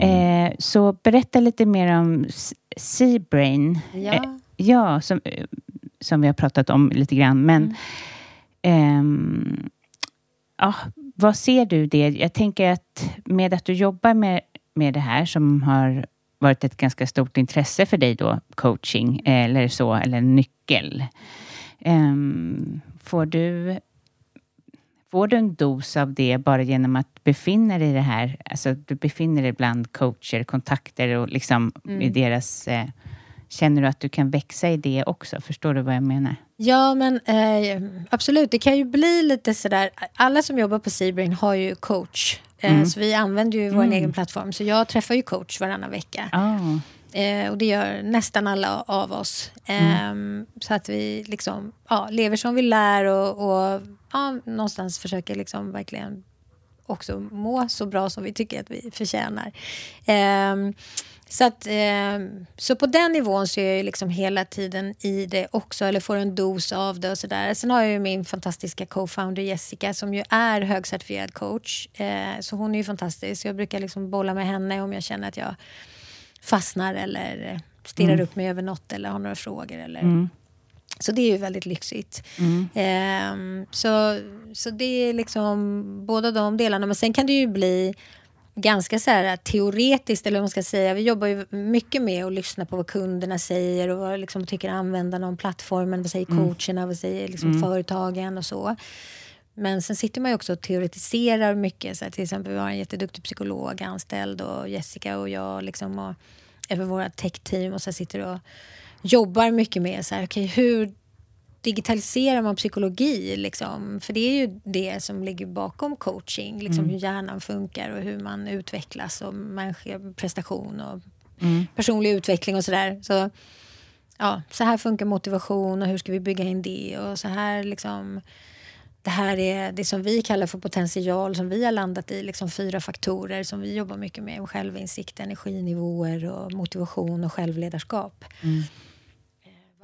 Eh, så berätta lite mer om Seabrain. Ja. Eh, ja, som, eh, som vi har pratat om lite grann. Men Mm. ehm, ja, vad ser du det? Jag tänker att med att du jobbar med, med det här som har varit ett ganska stort intresse för dig då, coaching eller så, eller nyckel. Ehm, får du Får du en dos av det bara genom att befinna dig i det här? Alltså du befinner dig bland coacher, kontakter och liksom Mm. i deras... Eh, känner du att du kan växa i det också? Förstår du vad jag menar? Ja, men eh, absolut. Det kan ju bli lite sådär... Alla som jobbar på Seabrain har ju coach. Eh, Mm. Så vi använder ju vår egen plattform. Så jag träffar ju coach varannan vecka. Ah, Eh, och det gör nästan alla av oss. Ehm, Så att vi liksom, ja, lever som vi lär och, och ja, någonstans försöker liksom verkligen också må så bra som vi tycker att vi förtjänar. Ehm, så, att, ehm, så på den nivån så är jag ju liksom hela tiden i det också, eller får en dos av det och sådär. Sen har jag ju min fantastiska co-founder Jessica som ju är högcertifierad coach. Eh, så hon är ju fantastisk. Jag brukar liksom bolla med henne om jag känner att jag fastnar eller eh, stirrar upp mig över något eller har några frågor. Eller. Så det är ju väldigt lyxigt. Ehm, så, så det är liksom båda de delarna. Men sen kan det ju bli ganska så här teoretiskt, eller vad man ska säga. Vi jobbar ju mycket med att lyssna på vad kunderna säger och vad liksom tycker användarna om plattformen. Vad säger coacherna, vad säger liksom företagen och så. Men sen sitter man ju också och teoretiserar mycket. Så här, till exempel vi har en jätteduktig psykolog anställd och Jessica och jag liksom och även våra tech-team och så sitter och jobbar mycket med så här, okay, hur digitaliserar man psykologi? Liksom? För det är ju det som ligger bakom coaching. Liksom Hur hjärnan funkar och hur man utvecklas och prestation och personlig utveckling och sådär. Så, ja, så här funkar motivation och hur ska vi bygga in det? Och så här liksom... Det här är det som vi kallar för potential som vi har landat i. Liksom fyra faktorer som vi jobbar mycket med. Självinsikt, energinivåer, och motivation och självledarskap.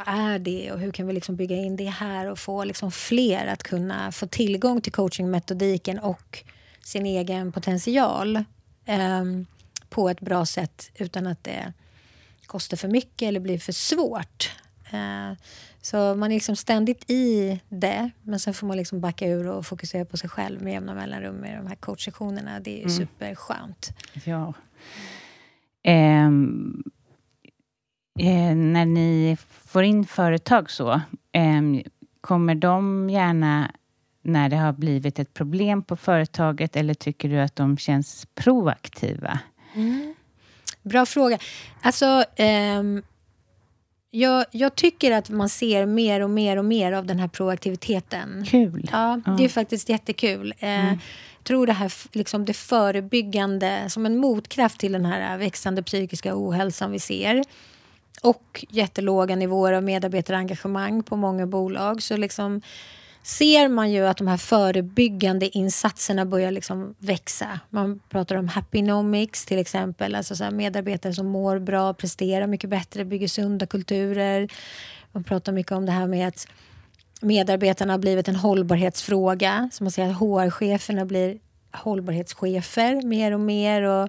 Vad är det och hur kan vi liksom bygga in det här och få liksom fler att kunna få tillgång till coachingmetodiken och sin egen potential ehm, på ett bra sätt utan att det kostar för mycket eller blir för svårt. Eh, så man är liksom ständigt i det, men sen får man liksom backa ur och fokusera på sig själv med jämna mellanrum med de här coachsessionerna. Det är ju superskönt. ja. Ehm, eh, när ni får in företag så, ehm, kommer de gärna när det har blivit ett problem på företaget eller tycker du att de känns proaktiva? Bra fråga. Alltså, ehm, jag, jag tycker att man ser mer och mer och mer av den här proaktiviteten. Kul. Ja, det är faktiskt jättekul. Eh, Mm. Tror det här liksom det förebyggande som en motkraft till den här växande psykiska ohälsan vi ser och jättelåga nivåer av medarbetarengagemang på många bolag så liksom ser man ju att de här förebyggande insatserna börjar liksom växa. Man pratar om happynomics till exempel, alltså så här medarbetare som mår bra, presterar mycket bättre, bygger sunda kulturer. Man pratar mycket om det här med att medarbetarna har blivit en hållbarhetsfråga. Så man ser att HR-cheferna blir hållbarhetschefer mer och mer. Och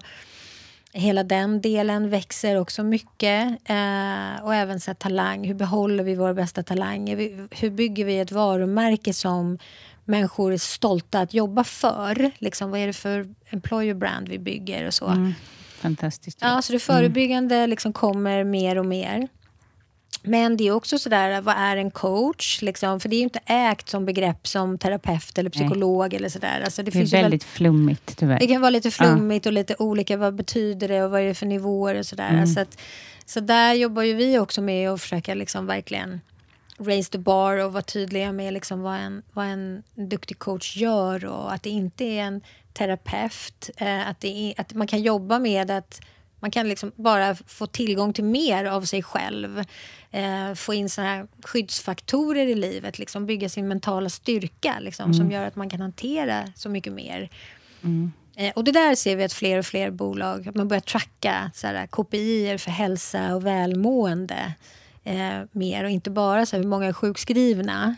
hela den delen växer också mycket. Eh, och även så talang. Hur behåller vi våra bästa talanger? Hur bygger vi ett varumärke som människor är stolta att jobba för? Liksom, vad är det för employer brand vi bygger och så. Fantastiskt. Ja, så det förebyggande liksom kommer mer och mer. Men det är också sådär, vad är en coach? Liksom? För det är ju inte ägt som begrepp som terapeut eller psykolog eller sådär. Alltså det, det är väldigt väl, flummigt tyvärr. det kan vara lite flummigt och lite olika. Vad betyder det och vad är det för nivåer och sådär. Så, att, så där jobbar ju vi också med att försöka liksom verkligen raise the bar och vara tydliga med liksom vad, en, vad en duktig coach gör och att det inte är en terapeut. Eh, att, är, att man kan jobba med att man kan liksom bara få tillgång till mer av sig själv. Eh, få in såna här skyddsfaktorer i livet, liksom bygga sin mentala styrka liksom, som gör att man kan hantera så mycket mer. Eh, och det där ser vi att fler och fler bolag, att man börjar tracka så här, KPI för hälsa och välmående eh, mer och inte bara så här, hur många är sjukskrivna.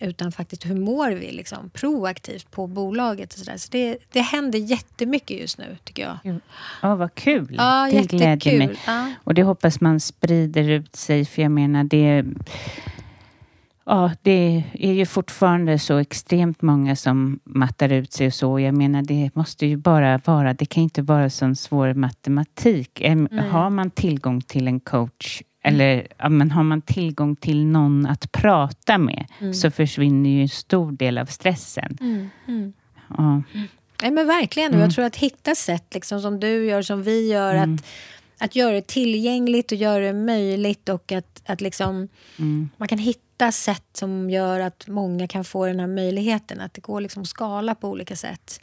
Utan faktiskt hur mår vi liksom, proaktivt på bolaget. Och så där. så det, det händer jättemycket just nu, tycker jag. Ja, vad kul. Ja, det gläder jättekul. mig. Ja. Och det hoppas man sprider ut sig, för jag menar det... Ja, det är ju fortfarande så extremt många som mattar ut sig och så. Jag menar, det måste ju bara vara... Det kan inte vara sån svår matematik. Em, Har man tillgång till en coach eller ja, men har man tillgång till någon att prata med så försvinner ju en stor del av stressen. Mm, mm. Ja. Nej, men verkligen. Och Jag tror att hitta sätt liksom, som du gör, som vi gör. Att, att göra det tillgängligt och göra det möjligt. Och att, att liksom, man kan hitta sätt som gör att många kan få den här möjligheten. Att det går liksom att skala på olika sätt.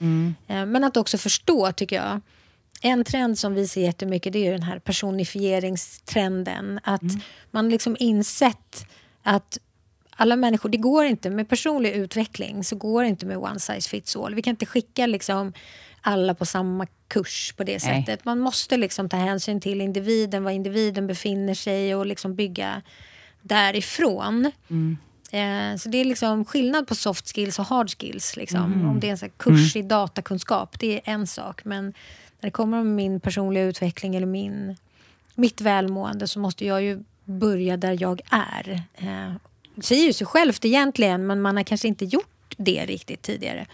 Eh, Men att också förstå, tycker jag. En trend som vi ser jättemycket det är den här personifieringstrenden. Att man liksom insett att alla människor, det går inte med personlig utveckling så går det inte med one size fits all. Vi kan inte skicka liksom alla på samma kurs på det Nej. sättet. Man måste liksom ta hänsyn till individen, var individen befinner sig och liksom bygga därifrån. Eh, så det är liksom skillnad på soft skills och hard skills. Liksom. Om det är en kurs i datakunskap, det är en sak. Men när det kommer om min personliga utveckling eller min, mitt välmående så måste jag ju börja där jag är. Eh, det säger ju sig självt egentligen, men man har kanske inte gjort det riktigt tidigare.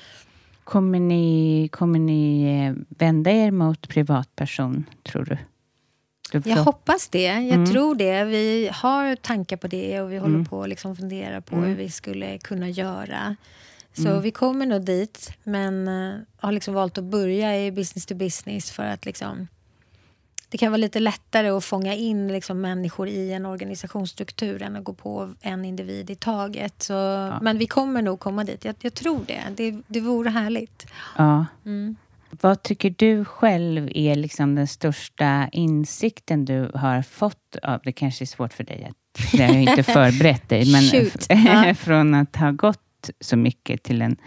Kommer ni, kommer ni eh, vända er mot privatperson, tror du? Jag hoppas det. Jag tror det. Vi har tankar på det och vi håller på att liksom fundera på hur vi skulle kunna göra. Så vi kommer nog dit, men eh, har liksom valt att börja i business to business för att liksom, det kan vara lite lättare att fånga in liksom människor i en organisationsstruktur än att gå på en individ i taget. Så, Men vi kommer nog komma dit. Jag, jag tror det. det. Det vore härligt. Ja. Mm. Vad tycker du själv är liksom den största insikten du har fått av, det kanske är svårt för dig, att, jag har ju inte *laughs* förberett dig, men. *laughs* Ja. från att ha gått så mycket till en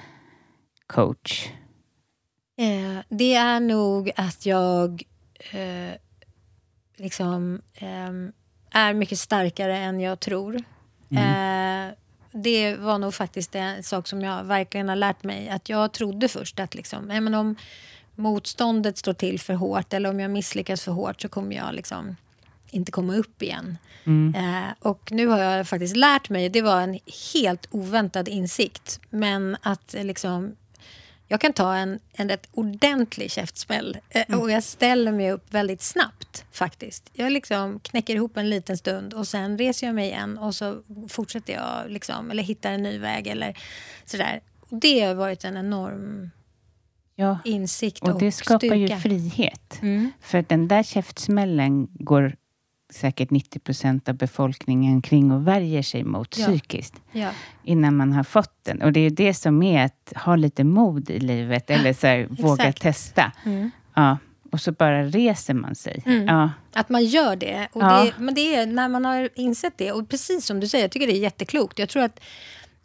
coach? Eh, det är nog att jag eh, liksom ehm, är mycket starkare än jag tror. Eh, det var nog faktiskt en sak som jag verkligen har lärt mig. Att jag trodde först att liksom, men om motståndet står till för hårt eller om jag misslyckas för hårt så kommer jag liksom inte komma upp igen. Eh, och nu har jag faktiskt lärt mig, det var en helt oväntad insikt, men att eh, liksom jag kan ta en, en rätt ordentlig käftsmäll eh, och jag ställer mig upp väldigt snabbt faktiskt. Jag liksom knäcker ihop en liten stund och sen reser jag mig igen och så fortsätter jag liksom, eller hittar en ny väg eller sådär. Och det har varit en enorm Ja, insikt och, och det skapar styrka. ju frihet. Mm. För att den där käftsmällen går säkert 90 procent av befolkningen kring och värjer sig mot Ja. psykiskt. Ja. innan man har fått den. Och det är det som är att ha lite mod i livet, *laughs* eller så här, våga testa. Mm. Ja, och så bara reser man sig. Ja, Att man gör det. Och det men det är när man har insett det. Och precis som du säger, jag tycker det är jätteklokt. Jag tror att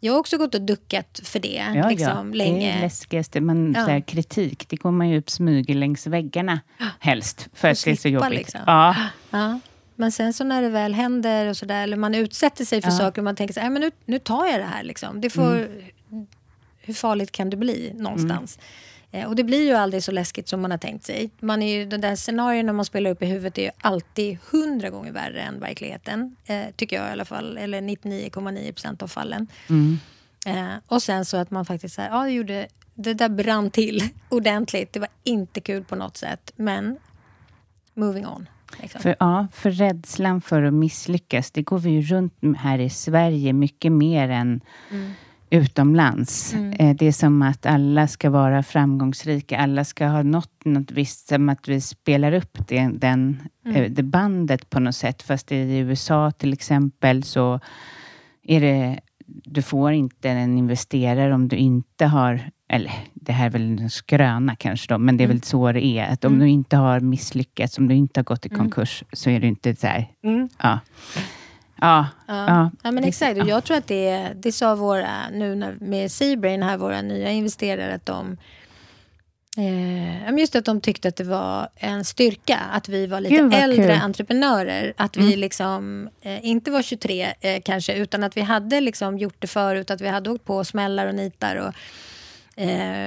jag har också gått och duckat för det ja, liksom, ja. det är länge. det läskigaste. Man, Ja. här, kritik, det går man ju upp smyger längs väggarna helst. För att det är så jobbigt. liksom. Ja. Men sen så när det väl händer och sådär, eller man utsätter sig för Ja. saker och man tänker så här, "Nej, men nu, nu tar jag det här. Liksom. Det får, Mm. Hur farligt kan det bli någonstans? Eh, och det blir ju aldrig så läskigt som man har tänkt sig. Man är ju, den där scenarierna man spelar upp i huvudet är ju alltid hundra gånger värre än verkligheten. Eh, tycker jag i alla fall. Eller 99,9 procent av fallen. Mm. Eh, och sen så att man faktiskt så här, ja, gjorde, det där brann till *laughs* ordentligt. Det var inte kul på något sätt. Men moving on. Liksom. för, ja, för rädslan för att misslyckas, det går vi ju runt här i Sverige mycket mer än Mm. utomlands. Eh, Det är som att alla ska vara framgångsrika, alla ska ha nått något visst, som att vi spelar upp det, den, eh, det bandet på något sätt. Fast i USA till exempel så är det, du får inte en investerare om du inte har, eller det här är väl en skröna kanske då, men det är väl så det är. Att om du inte har misslyckats, om du inte har gått i konkurs, så är du inte så här, ja. Ja, Ja, ja. ja men exakt. Och jag tror att det, det sa våra, nu när, med Seabrain här, våra nya investerare, att de Eh, just att de tyckte att det var en styrka att vi var lite äldre kul. entreprenörer. Att vi liksom eh, inte var 23 eh, kanske, utan att vi hade liksom gjort det förut. Att vi hade åkt på smällar och nitar. Och,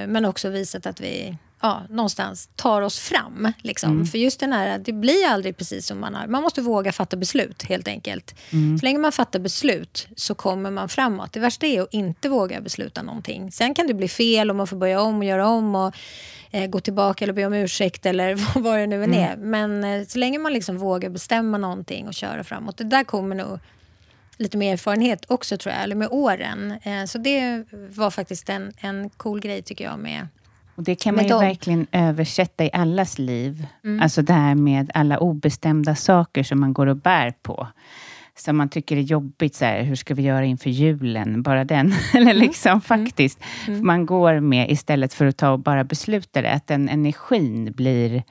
men också visat att vi ja, någonstans tar oss fram. Liksom. För just den här, det blir aldrig precis som man har. Man måste våga fatta beslut helt enkelt. Så länge man fattar beslut så kommer man framåt. Det värsta är att inte våga besluta någonting. Sen kan det bli fel och man får börja om och göra om. och eh, gå tillbaka eller be om ursäkt eller *laughs* vad det nu än är. Men eh, så länge man liksom vågar bestämma någonting och köra framåt. Det där kommer nog lite mer erfarenhet också tror jag, eller med åren. Eh, så det var faktiskt en, en cool grej tycker jag med Och det kan man ju verkligen översätta i allas liv. Mm. Alltså det här med alla obestämda saker som man går och bär på. Som man tycker är jobbigt, så här, hur ska vi göra inför julen? Bara den. *laughs* Eller liksom faktiskt. Man går med istället för att ta och bara besluta det. Att den energin blir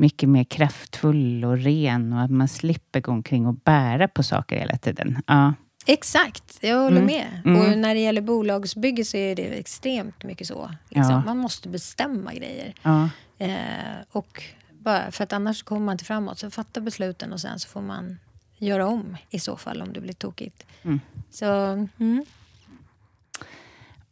mycket mer kraftfull och ren och att man slipper gå omkring och bära på saker hela tiden. Ja. Exakt, jag håller Mm. med. Mm. Och när det gäller bolagsbygge så är det extremt mycket så. Liksom. Ja. Man måste bestämma grejer. Ja. Eh, och bara, för att annars kommer man inte framåt. Så fatta besluten och sen så får man göra om i så fall om det blir tokigt. Mm. Så, mm.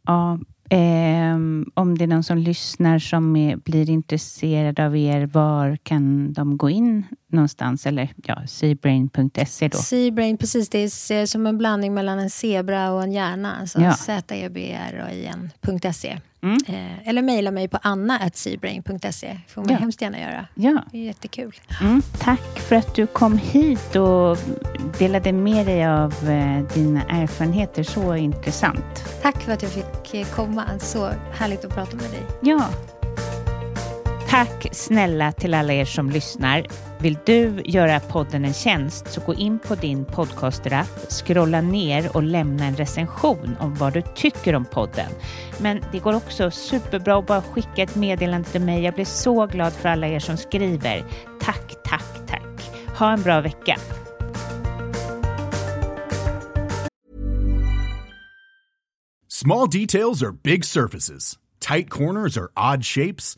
Ja, ehm, om det är någon som lyssnar som är, blir intresserad av er, var kan de gå in någonstans? Eller ja, seabrain.se då. Seabrain, precis. Det är eh, som en blandning mellan en zebra och en hjärna. Alltså Ja. Z-E-B-R-A-I-N.se. Mm. Eh, eller mejla mig på anna.seabrain.se. får man Ja. hemskt gärna göra. Ja. Det är jättekul. Mm, tack för att du kom hit och delade med dig av eh, dina erfarenheter. Så intressant. Tack för att jag fick eh, komma. Så härligt att prata med dig. Ja. Tack snälla till alla er som lyssnar. Vill du göra podden en tjänst så gå in på din podcasterapp, scrolla ner och lämna en recension om vad du tycker om podden. Men det går också superbra att bara skicka ett meddelande till mig. Jag blir så glad för alla er som skriver. Tack, tack, tack. Ha en bra vecka. Small details are big surfaces. Tight corners are odd shapes.